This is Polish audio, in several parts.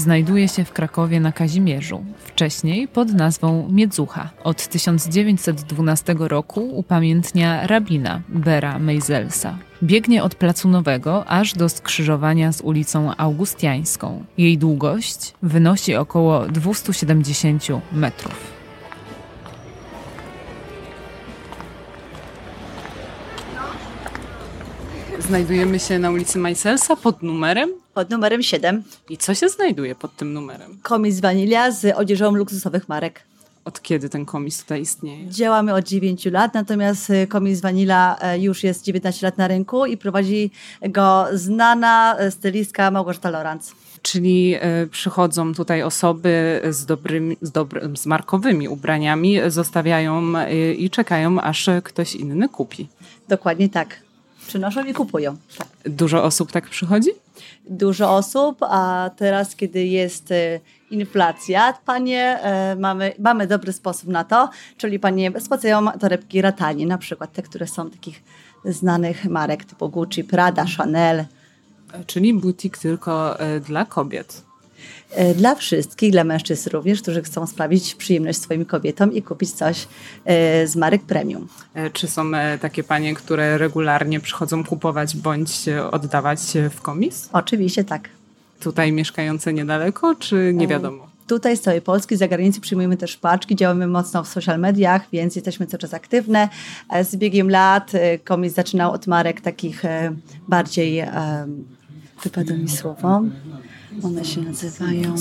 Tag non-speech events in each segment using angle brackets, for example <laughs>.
znajduje się w Krakowie na Kazimierzu, wcześniej pod nazwą Miedzucha. Od 1912 roku upamiętnia rabina Bera Mejzelsa. Biegnie od Placu Nowego aż do skrzyżowania z ulicą Augustiańską. Jej długość wynosi około 270 metrów. Znajdujemy się na ulicy Majselsa pod numerem. Pod numerem 7. I co się znajduje pod tym numerem? Komis Vanilla z odzieżą luksusowych marek. Od kiedy ten komis tutaj istnieje? Działamy od 9 lat, natomiast y, komis Vanilla y, już jest 19 lat na rynku i prowadzi go znana y, stylistka Małgorzata Lorenz. Czyli przychodzą tutaj osoby z, dobrymi, z, dobry, z markowymi ubraniami, zostawiają i czekają, aż ktoś inny kupi. Dokładnie tak przynoszą i kupują. Tak. Dużo osób tak przychodzi? Dużo osób, a teraz, kiedy jest e, inflacja, panie, e, mamy, mamy dobry sposób na to, czyli panie spłacają torebki ratanie, na przykład te, które są takich znanych marek typu Gucci, Prada, Chanel. Czyli butik tylko e, dla kobiet. E, dla wszystkich, dla mężczyzn również, którzy chcą sprawić przyjemność swoim kobietom i kupić coś e, z marek premium. E, czy są takie panie, które regularnie przychodzą kupować bądź oddawać w komis? Oczywiście tak. Tutaj mieszkające niedaleko, czy nie wiadomo? Tutaj z całej Polski, z zagranicy przyjmujemy też paczki, działamy mocno w social mediach, więc jesteśmy cały czas aktywne. Z biegiem lat komis zaczynał od marek takich bardziej, wypadło mi słowo, one się nazywają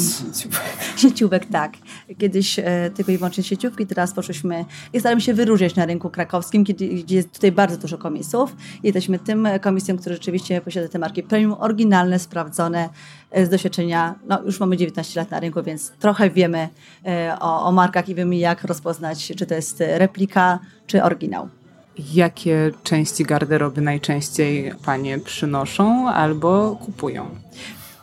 sieciówek, tak. Kiedyś e, tylko i wyłącznie sieciówki, teraz poszliśmy i staramy się wyróżniać na rynku krakowskim, kiedy, gdzie jest tutaj bardzo dużo komisów. Jesteśmy tym komisją, który rzeczywiście posiada te marki premium, oryginalne, sprawdzone e, z doświadczenia. No, już mamy 19 lat na rynku, więc trochę wiemy e, o, o markach i wiemy, jak rozpoznać, czy to jest replika, czy oryginał. Jakie części garderoby najczęściej panie przynoszą albo kupują?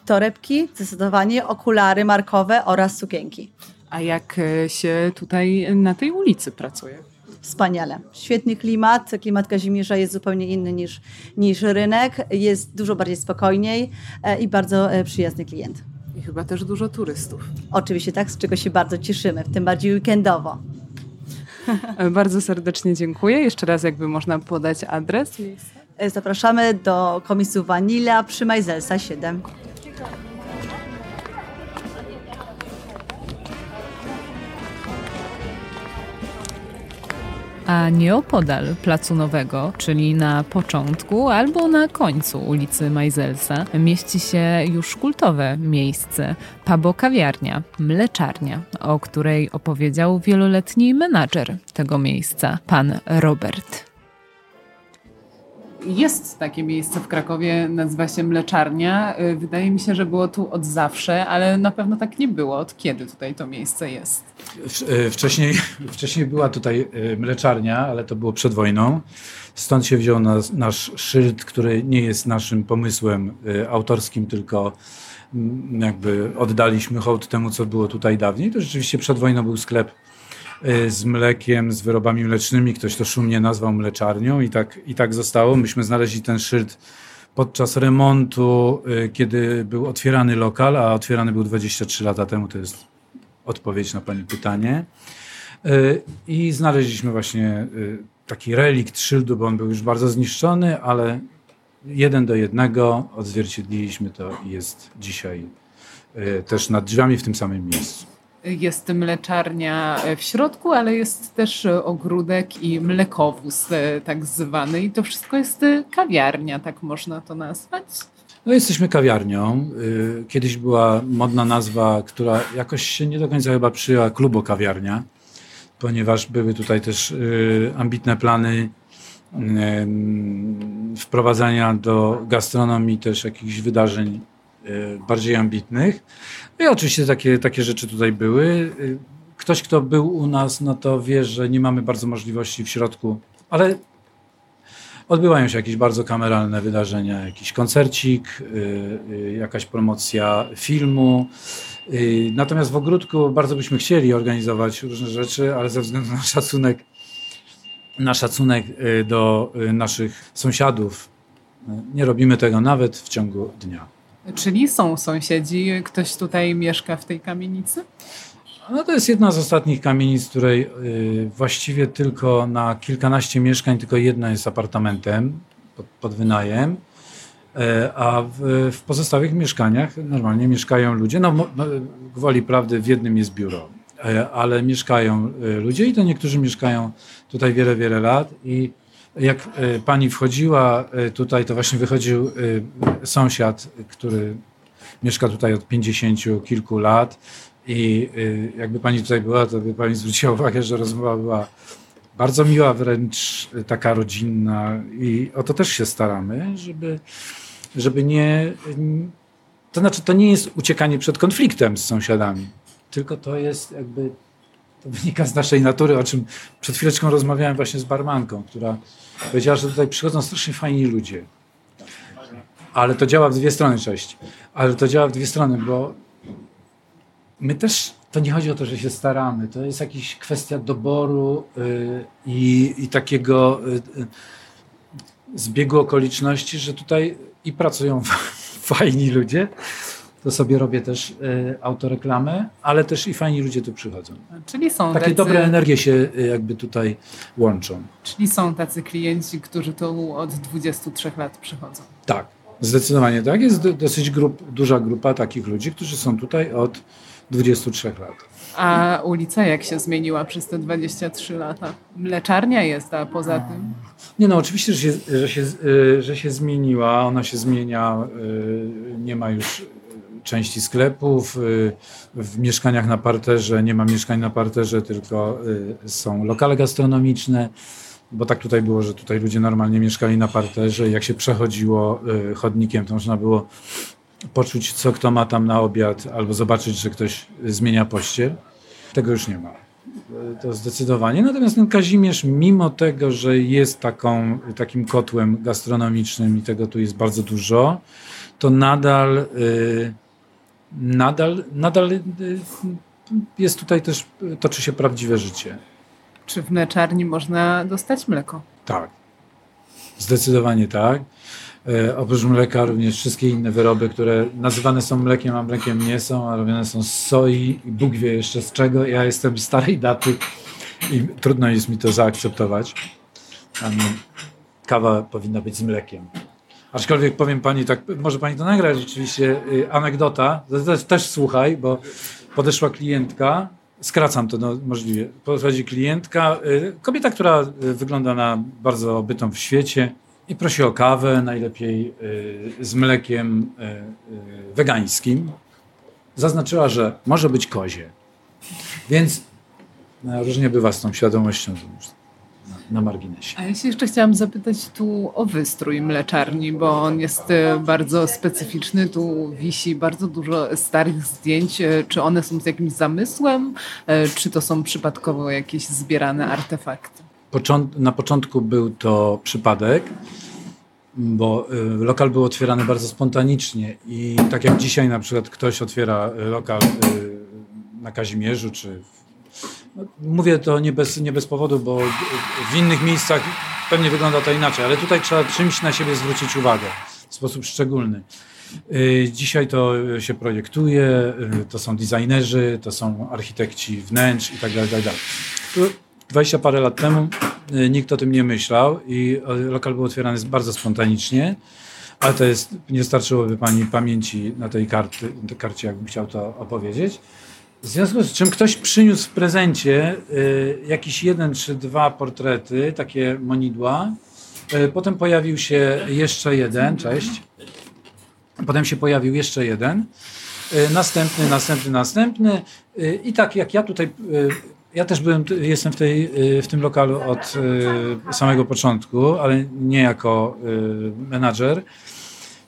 Torebki, zdecydowanie, okulary markowe oraz sukienki. A jak e, się tutaj na tej ulicy pracuje? Wspaniale. Świetny klimat. Klimat Kazimierza jest zupełnie inny niż, niż rynek. Jest dużo bardziej spokojniej e, i bardzo e, przyjazny klient. I chyba też dużo turystów. Oczywiście tak, z czego się bardzo cieszymy, w tym bardziej weekendowo. <laughs> bardzo serdecznie dziękuję. Jeszcze raz jakby można podać adres. Zapraszamy do komisu Vanilla przy Majzelsa 7. a nieopodal Placu Nowego, czyli na początku albo na końcu ulicy Majzelsa, mieści się już kultowe miejsce, pabo kawiarnia, mleczarnia, o której opowiedział wieloletni menadżer tego miejsca, pan Robert jest takie miejsce w Krakowie, nazywa się Mleczarnia. Y, wydaje mi się, że było tu od zawsze, ale na pewno tak nie było. Od kiedy tutaj to miejsce jest? Y, wcześniej, <laughs> wcześniej była tutaj y, mleczarnia, ale to było przed wojną. Stąd się wziął nas, nasz szyld, który nie jest naszym pomysłem autorskim, tylko mm, jakby oddaliśmy hołd temu, co było tutaj dawniej. To rzeczywiście przed wojną był sklep z mlekiem, z wyrobami mlecznymi. Ktoś to szumnie nazwał mleczarnią i tak, i tak zostało. Myśmy znaleźli ten szyld podczas remontu, y, kiedy był otwierany lokal, a otwierany był 23 lata temu. To jest odpowiedź na Pani pytanie. Y, I znaleźliśmy właśnie taki relikt szyldu, bo on był już bardzo zniszczony, ale jeden do jednego odzwierciedliliśmy to i jest dzisiaj też nad drzwiami w tym samym miejscu. Jest mleczarnia w środku, ale jest też ogródek i mlekowóz e, tak zwany. I to wszystko jest e, kawiarnia, tak można to nazwać. No jesteśmy kawiarnią. Kiedyś była modna nazwa, która jakoś się nie do końca chyba przyjęła, klubo kawiarnia, ponieważ były tutaj też ambitne plany wprowadzania do gastronomii też jakichś wydarzeń bardziej ambitnych. No i oczywiście takie, takie rzeczy tutaj były. Y, ktoś, kto był u nas, no to wie, że nie mamy bardzo możliwości w środku, ale odbywają się jakieś bardzo kameralne wydarzenia, jakiś koncercik, jakaś promocja filmu. Natomiast w ogródku bardzo byśmy chcieli organizować różne rzeczy, ale ze względu na szacunek, na szacunek do naszych sąsiadów, nie robimy tego nawet w ciągu dnia. Czyli są sąsiedzi, ktoś tutaj mieszka w tej kamienicy? No to jest jedna z ostatnich kamienic, której y, właściwie tylko na kilkanaście mieszkań, tylko jedna jest apartamentem pod, pod wynajem, e, a w, w, pozostałych mieszkaniach normalnie mieszkają ludzie. No, gwoli prawdy w jednym jest biuro, e, ale mieszkają y, ludzie i to niektórzy mieszkają tutaj wiele, wiele lat i jak e, pani wchodziła e, tutaj, to właśnie wychodził e, sąsiad, który mieszka tutaj od 50 kilku lat i jakby pani tutaj była, to by pani zwróciła uwagę, że rozmowa była bardzo miła, wręcz taka rodzinna i o to też się staramy, żeby, żeby nie... To znaczy, to nie jest uciekanie przed konfliktem z sąsiadami, tylko to jest jakby to wynika z naszej natury, o czym przed chwileczką rozmawiałem właśnie z barmanką, która powiedziała, że tutaj przychodzą strasznie fajni ludzie. Ale to działa w dwie strony, cześć. Ale to działa w dwie strony, bo my też, to nie chodzi o to, że się staramy, to jest jakaś kwestia doboru yy, i, i, takiego yy, zbiegu okoliczności, że tutaj i pracują <laughs> fajni ludzie, to sobie robię też y, autoreklamę, ale też i fajni ludzie tu przychodzą. Czyli są Takie tacy, dobre energie się y, jakby tutaj łączą. Czyli są tacy klienci, którzy tu od 23 lat przychodzą. Tak, zdecydowanie tak. Jest dosyć grup, duża grupa takich ludzi, którzy są tutaj od 23 lat. A ulica jak się zmieniła przez te 23 lata? Mleczarnia jest, a poza tym? Nie no, oczywiście, że się, że się, y, że się zmieniła. Ona się zmienia. Nie ma już części sklepów, y, w mieszkaniach na parterze nie ma mieszkań na parterze, tylko y, są lokale gastronomiczne, bo tak tutaj było, że tutaj ludzie normalnie mieszkali na parterze i jak się przechodziło y, chodnikiem, to można było poczuć, co kto ma tam na obiad, albo zobaczyć, że ktoś zmienia pościel. Tego już nie ma. To zdecydowanie. Natomiast ten Kazimierz, mimo tego, że jest taką, takim kotłem gastronomicznym i tego tu jest bardzo dużo, to nadal nadal, nadal y, jest tutaj też, toczy się prawdziwe życie. Czy w mleczarni można dostać mleko? Tak, zdecydowanie tak. E, oprócz mleka również wszystkie inne wyroby, które nazywane są mlekiem, a mlekiem nie są, a robione są z soi i Bóg wie jeszcze z czego. Ja jestem starej daty i trudno jest mi to zaakceptować. Kawa powinna być z mlekiem. Aczkolwiek powiem pani tak, może pani to nagrać rzeczywiście, y, anegdota, też, też słuchaj, bo podeszła klientka, skracam to no, możliwie, podchodzi klientka, y, kobieta, która y, wygląda na bardzo bytą w świecie i prosi o kawę, najlepiej z mlekiem wegańskim. Zaznaczyła, że może być kozie. Więc no, różnie bywa z tą świadomością na marginesie. A ja się jeszcze chciałam zapytać tu o wystrój mleczarni, bo on jest e, bardzo specyficzny. Tu wisi bardzo dużo starych zdjęć. E, czy one są z jakimś zamysłem, e, czy to są przypadkowo jakieś zbierane artefakty? Na początku był to przypadek, bo lokal był otwierany bardzo spontanicznie i tak jak dzisiaj na przykład ktoś otwiera lokal na Kazimierzu czy Mówię to nie bez, nie bez powodu, bo w innych miejscach pewnie wygląda to inaczej, ale tutaj trzeba czymś na siebie zwrócić uwagę w sposób szczególny. Y, dzisiaj to się projektuje, y, to są designerzy, to są architekci wnętrz i tak dalej, tak dalej. 20 parę lat temu y, nikt o tym nie myślał i lokal był otwierany bardzo spontanicznie, ale to jest, nie starczyłoby Pani pamięci na tej karty, karcie, jakbym chciał to opowiedzieć. W związku z czym ktoś przyniósł w prezencie y, jakiś jeden czy dwa portrety, takie monidła. Y, potem pojawił się jeszcze jeden, cześć. Potem się pojawił jeszcze jeden. Y, następny, następny, następny. Y, I tak jak ja tutaj, y, ja też byłem, jestem w, tej, y, w tym lokalu od samego początku, ale nie jako menadżer.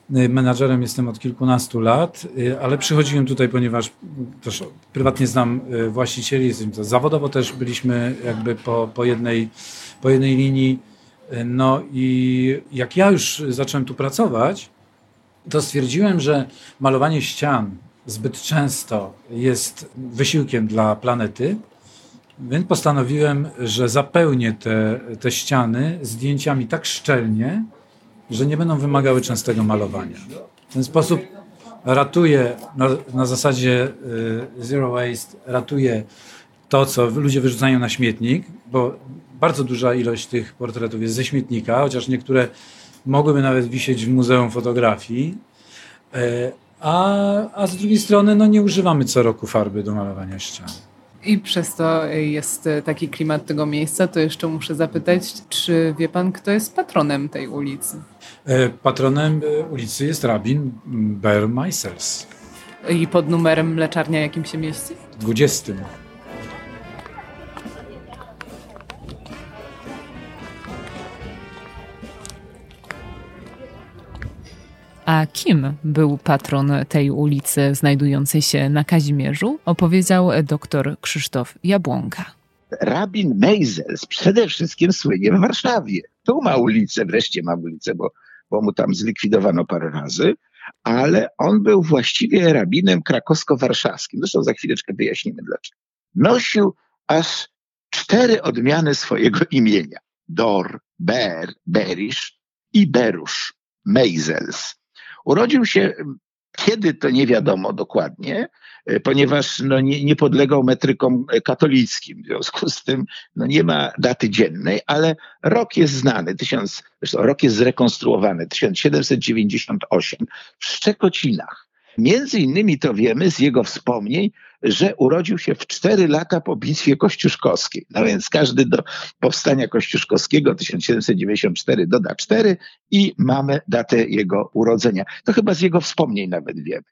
Menadżerem jestem od kilkunastu lat, ale przychodziłem tutaj, ponieważ też prywatnie znam właścicieli, zawodowo też byliśmy jakby po, po, jednej, po jednej linii. No i jak ja już zacząłem tu pracować, to stwierdziłem, że malowanie ścian zbyt często jest wysiłkiem dla planety, więc postanowiłem, że zapełnię te, te ściany zdjęciami tak szczelnie, że nie będą wymagały częstego malowania. W ten sposób ratuję na, na zasadzie y, zero waste, ratuję to, co ludzie wyrzucają na śmietnik, bo bardzo duża ilość tych portretów jest ze śmietnika, chociaż niektóre mogłyby nawet wisieć w Muzeum Fotografii. E, a, a z drugiej strony no, nie używamy co roku farby do malowania ścian. I przez to jest taki klimat tego miejsca, to jeszcze muszę zapytać, czy wie pan, kto jest patronem tej ulicy? E, patronem e, ulicy jest rabin Ber Meisels. I pod numerem mleczarnia jakim się mieści? 20. A kim był patron tej ulicy znajdującej się na Kazimierzu, opowiedział dr Krzysztof Jabłonka. Rabin Meisels przede wszystkim słynie w Warszawie. Tu ma ulicę, wreszcie ma ulicę, bo, bo mu tam zlikwidowano parę razy, ale on był właściwie rabinem krakowsko-warszawskim. Zresztą za chwileczkę wyjaśnimy dlaczego. Nosił aż cztery odmiany swojego <laughs> imienia. Dor, Ber, Berisz i Berusz. Meisels. Urodził się kiedy to nie wiadomo dokładnie, e, ponieważ no, nie, nie podlegał metrykom katolickim. W związku z tym no, nie ma daty dziennej, ale rok jest znany, tysiąc, zresztą rok jest zrekonstruowany, 1798 w Szczekocinach. Między innymi to wiemy z jego wspomnień, że urodził się w cztery lata po bitwie kościuszkowskiej. No więc każdy do powstania kościuszkowskiego 1794 doda cztery i mamy datę jego urodzenia. To chyba z jego wspomnień nawet wiemy.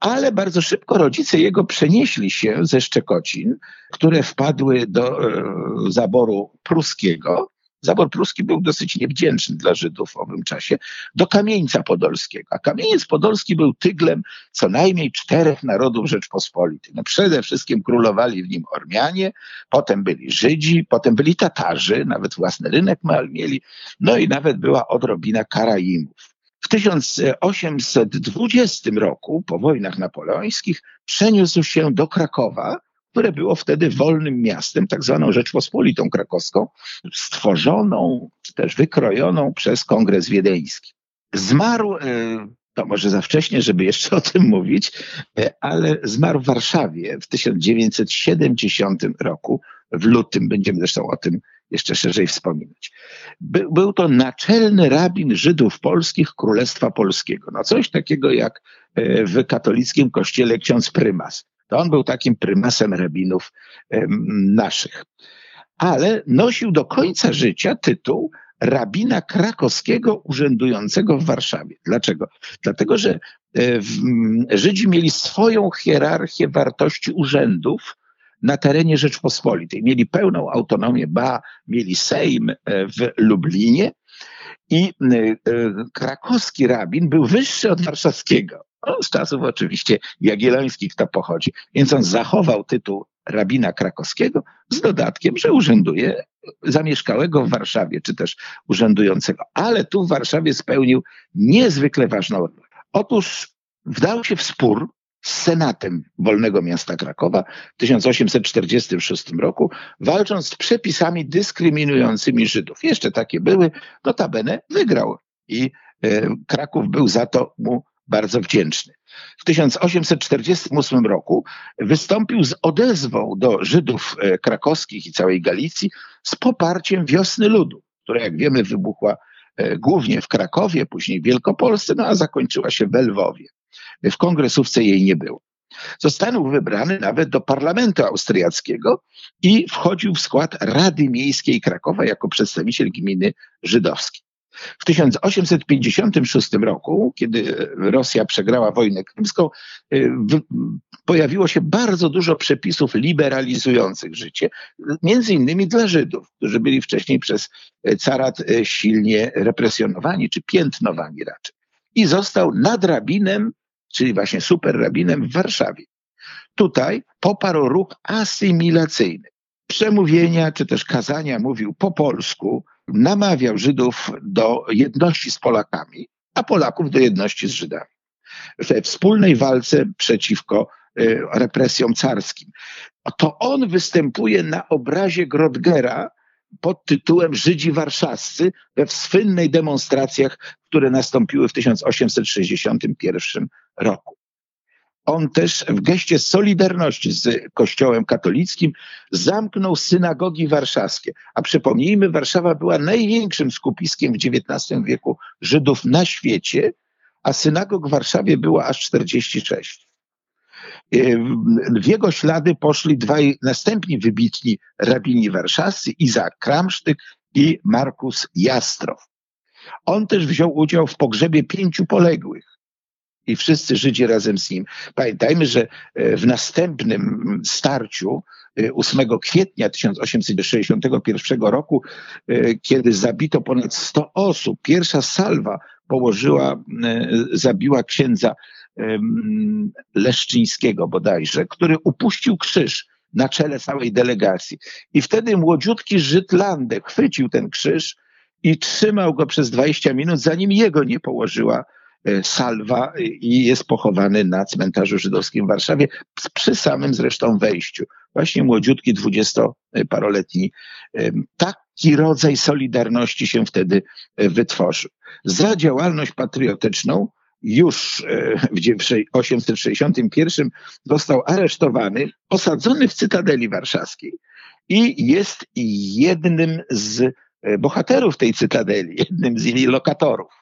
Ale bardzo szybko rodzice jego przenieśli się ze Szczekocin, które wpadły do e, zaboru pruskiego Zabor pruski był dosyć niewdzięczny dla Żydów w owym czasie, do Kamieńca Podolskiego. A Kamieniec Podolski był tyglem co najmniej czterech narodów Rzeczpospolitej. No przede wszystkim królowali w nim Ormianie, potem byli Żydzi, potem byli Tatarzy, nawet własny rynek mieli, no i nawet była odrobina Karaimów. W 1820 roku, po wojnach napoleońskich, przeniósł się do Krakowa, które było wtedy wolnym miastem, tak zwaną Rzeczpospolitą Krakowską, stworzoną, czy też wykrojoną przez Kongres Wiedeński. Zmarł, e, to może za wcześnie, żeby jeszcze o tym mówić, e, ale zmarł w Warszawie w 1970 roku, w lutym, będziemy zresztą o tym jeszcze szerzej wspominać. By, był to naczelny rabin Żydów polskich Królestwa Polskiego. No coś takiego jak e, w katolickim kościele ksiądz prymas. To on był takim prymasem rabinów naszych. Ale nosił do końca życia tytuł rabina krakowskiego urzędującego w Warszawie. Dlaczego? Dlatego, że e, Żydzi mieli swoją hierarchię wartości urzędów na terenie Rzeczpospolitej. Mieli pełną autonomię, ba, mieli Sejm e, w Lublinie i e, krakowski rabin był wyższy od warszawskiego. No, z czasów oczywiście jagiellońskich to pochodzi. Więc on zachował tytuł rabina krakowskiego z dodatkiem, że urzęduje zamieszkałego w Warszawie, czy też urzędującego. Ale tu w Warszawie spełnił niezwykle ważną rolę. Otóż wdał się w spór z Senatem Wolnego Miasta Krakowa w 1846 roku, walcząc z przepisami dyskryminującymi Żydów. Jeszcze takie były, notabene wygrał i e, Kraków był za to mu bardzo wdzięczny. W 1848 roku wystąpił z odezwą do Żydów e, krakowskich i całej Galicji z poparciem wiosny ludu, która jak wiemy wybuchła e, głównie w Krakowie, później w Wielkopolsce, no a zakończyła się w Lwowie. W kongresówce jej nie było. Został wybrany nawet do parlamentu austriackiego i wchodził w skład Rady Miejskiej Krakowa jako przedstawiciel gminy żydowskiej. W 1856 roku, kiedy Rosja przegrała wojnę krymską, y, pojawiło się bardzo dużo przepisów liberalizujących życie, między innymi dla Żydów, którzy byli wcześniej przez carat y, silnie represjonowani czy piętnowani raczej. i został nadrabinem, czyli właśnie superrabinem w Warszawie. Tutaj poparł ruch asymilacyjny. Przemówienia czy też kazania mówił po polsku, namawiał Żydów do jedności z Polakami, a Polaków do jedności z Żydami. We wspólnej walce przeciwko y, represjom carskim. To on występuje na obrazie Grodgera pod tytułem Żydzi warszawscy we słynnej demonstracjach, które nastąpiły w 1861 roku. On też w geście solidarności z Kościołem katolickim zamknął synagogi warszawskie. A przypomnijmy, Warszawa była największym skupiskiem w XIX wieku Żydów na świecie, a synagog w Warszawie było aż 46. W jego ślady poszli dwaj następni wybitni rabini warszawscy, Izak Kramsztyk i Markus Jastrow. On też wziął udział w pogrzebie pięciu poległych i wszyscy Żydzi razem z nim. Pamiętajmy, że e, w następnym starciu 8 e, kwietnia 1861 roku, e, kiedy zabito ponad 100 osób, pierwsza salwa położyła, zabiła księdza Leszczyńskiego bodajże, który upuścił krzyż na czele całej delegacji. I wtedy młodziutki Żyd Landek chwycił ten krzyż i trzymał go przez 20 minut, zanim jego nie położyła e, salwa i jest pochowany na cmentarzu żydowskim w Warszawie przy samym zresztą wejściu. Właśnie młodziutki, dwudziestoparoletni. Taki rodzaj solidarności się wtedy e, wytworzył. Za działalność patriotyczną już e, w 1861 został aresztowany, osadzony w Cytadeli Warszawskiej i jest jednym z e, bohaterów tej Cytadeli, jednym z jej lokatorów.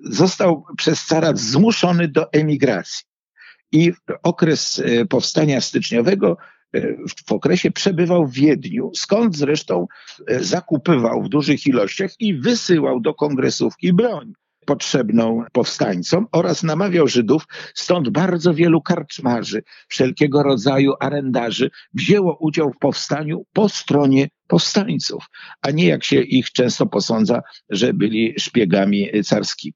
Został przez carat zmuszony do emigracji i okres e, powstania styczniowego w okresie przebywał w Wiedniu, skąd zresztą zakupywał w dużych ilościach i wysyłał do kongresówki broń potrzebną powstańcom oraz namawiał Żydów, stąd bardzo wielu karczmarzy, wszelkiego rodzaju arendarzy wzięło udział w powstaniu po stronie powstańców, a nie jak się ich często posądza, że byli szpiegami carskimi.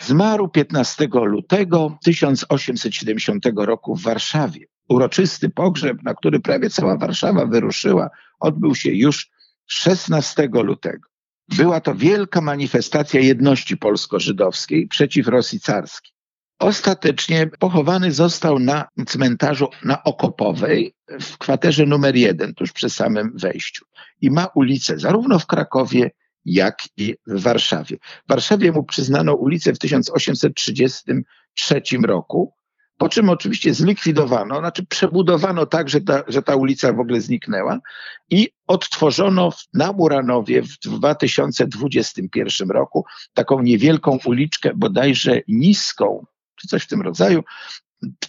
Zmarł 15 lutego 1870 roku w Warszawie. Uroczysty pogrzeb, na który prawie cała Warszawa wyruszyła, odbył się już 16 lutego. Była to wielka manifestacja jedności polsko-żydowskiej przeciw Rosji carskiej. Ostatecznie pochowany został na cmentarzu na Okopowej w kwaterze numer jeden, tuż przy samym wejściu. I ma ulicę zarówno w Krakowie, jak i w Warszawie. W Warszawie mu przyznano ulicę w 1833 roku, po czym oczywiście zlikwidowano, znaczy przebudowano tak, że ta, że ta ulica w ogóle zniknęła i odtworzono na Muranowie w 2021 roku taką niewielką uliczkę, bodajże niską, czy coś w tym rodzaju,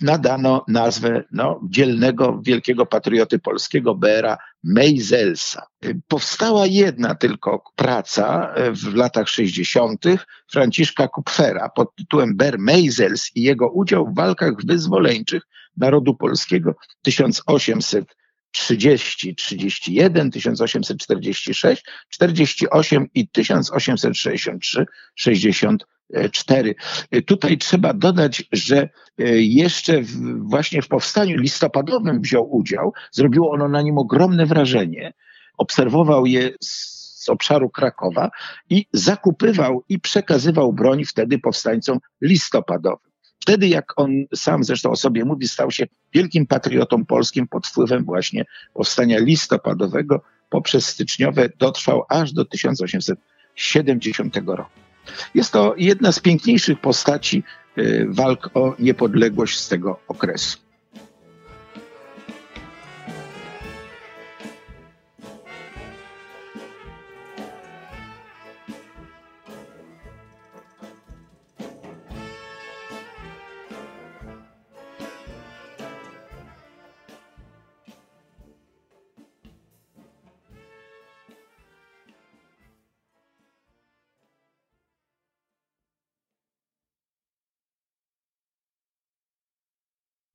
nadano nazwę no, dzielnego, wielkiego patrioty polskiego Bera Meiselsa. Powstała jedna tylko praca e, w latach 60. Franciszka Kupfera pod tytułem Ber Meisels i jego udział w walkach wyzwoleńczych narodu polskiego 1800 30, 31, 1846, 48 i 1863, 64. Tutaj trzeba dodać, że e, jeszcze w, właśnie w powstaniu listopadowym wziął udział. Zrobiło ono na nim ogromne wrażenie. Obserwował je z obszaru Krakowa i zakupywał i przekazywał broń wtedy powstańcom listopadowym. Wtedy, jak on sam zresztą o sobie mówi, stał się wielkim patriotą polskim pod wpływem właśnie powstania listopadowego, poprzez styczniowe dotrwał aż do 1870 roku. Jest to jedna z piękniejszych postaci y, walk o niepodległość z tego okresu.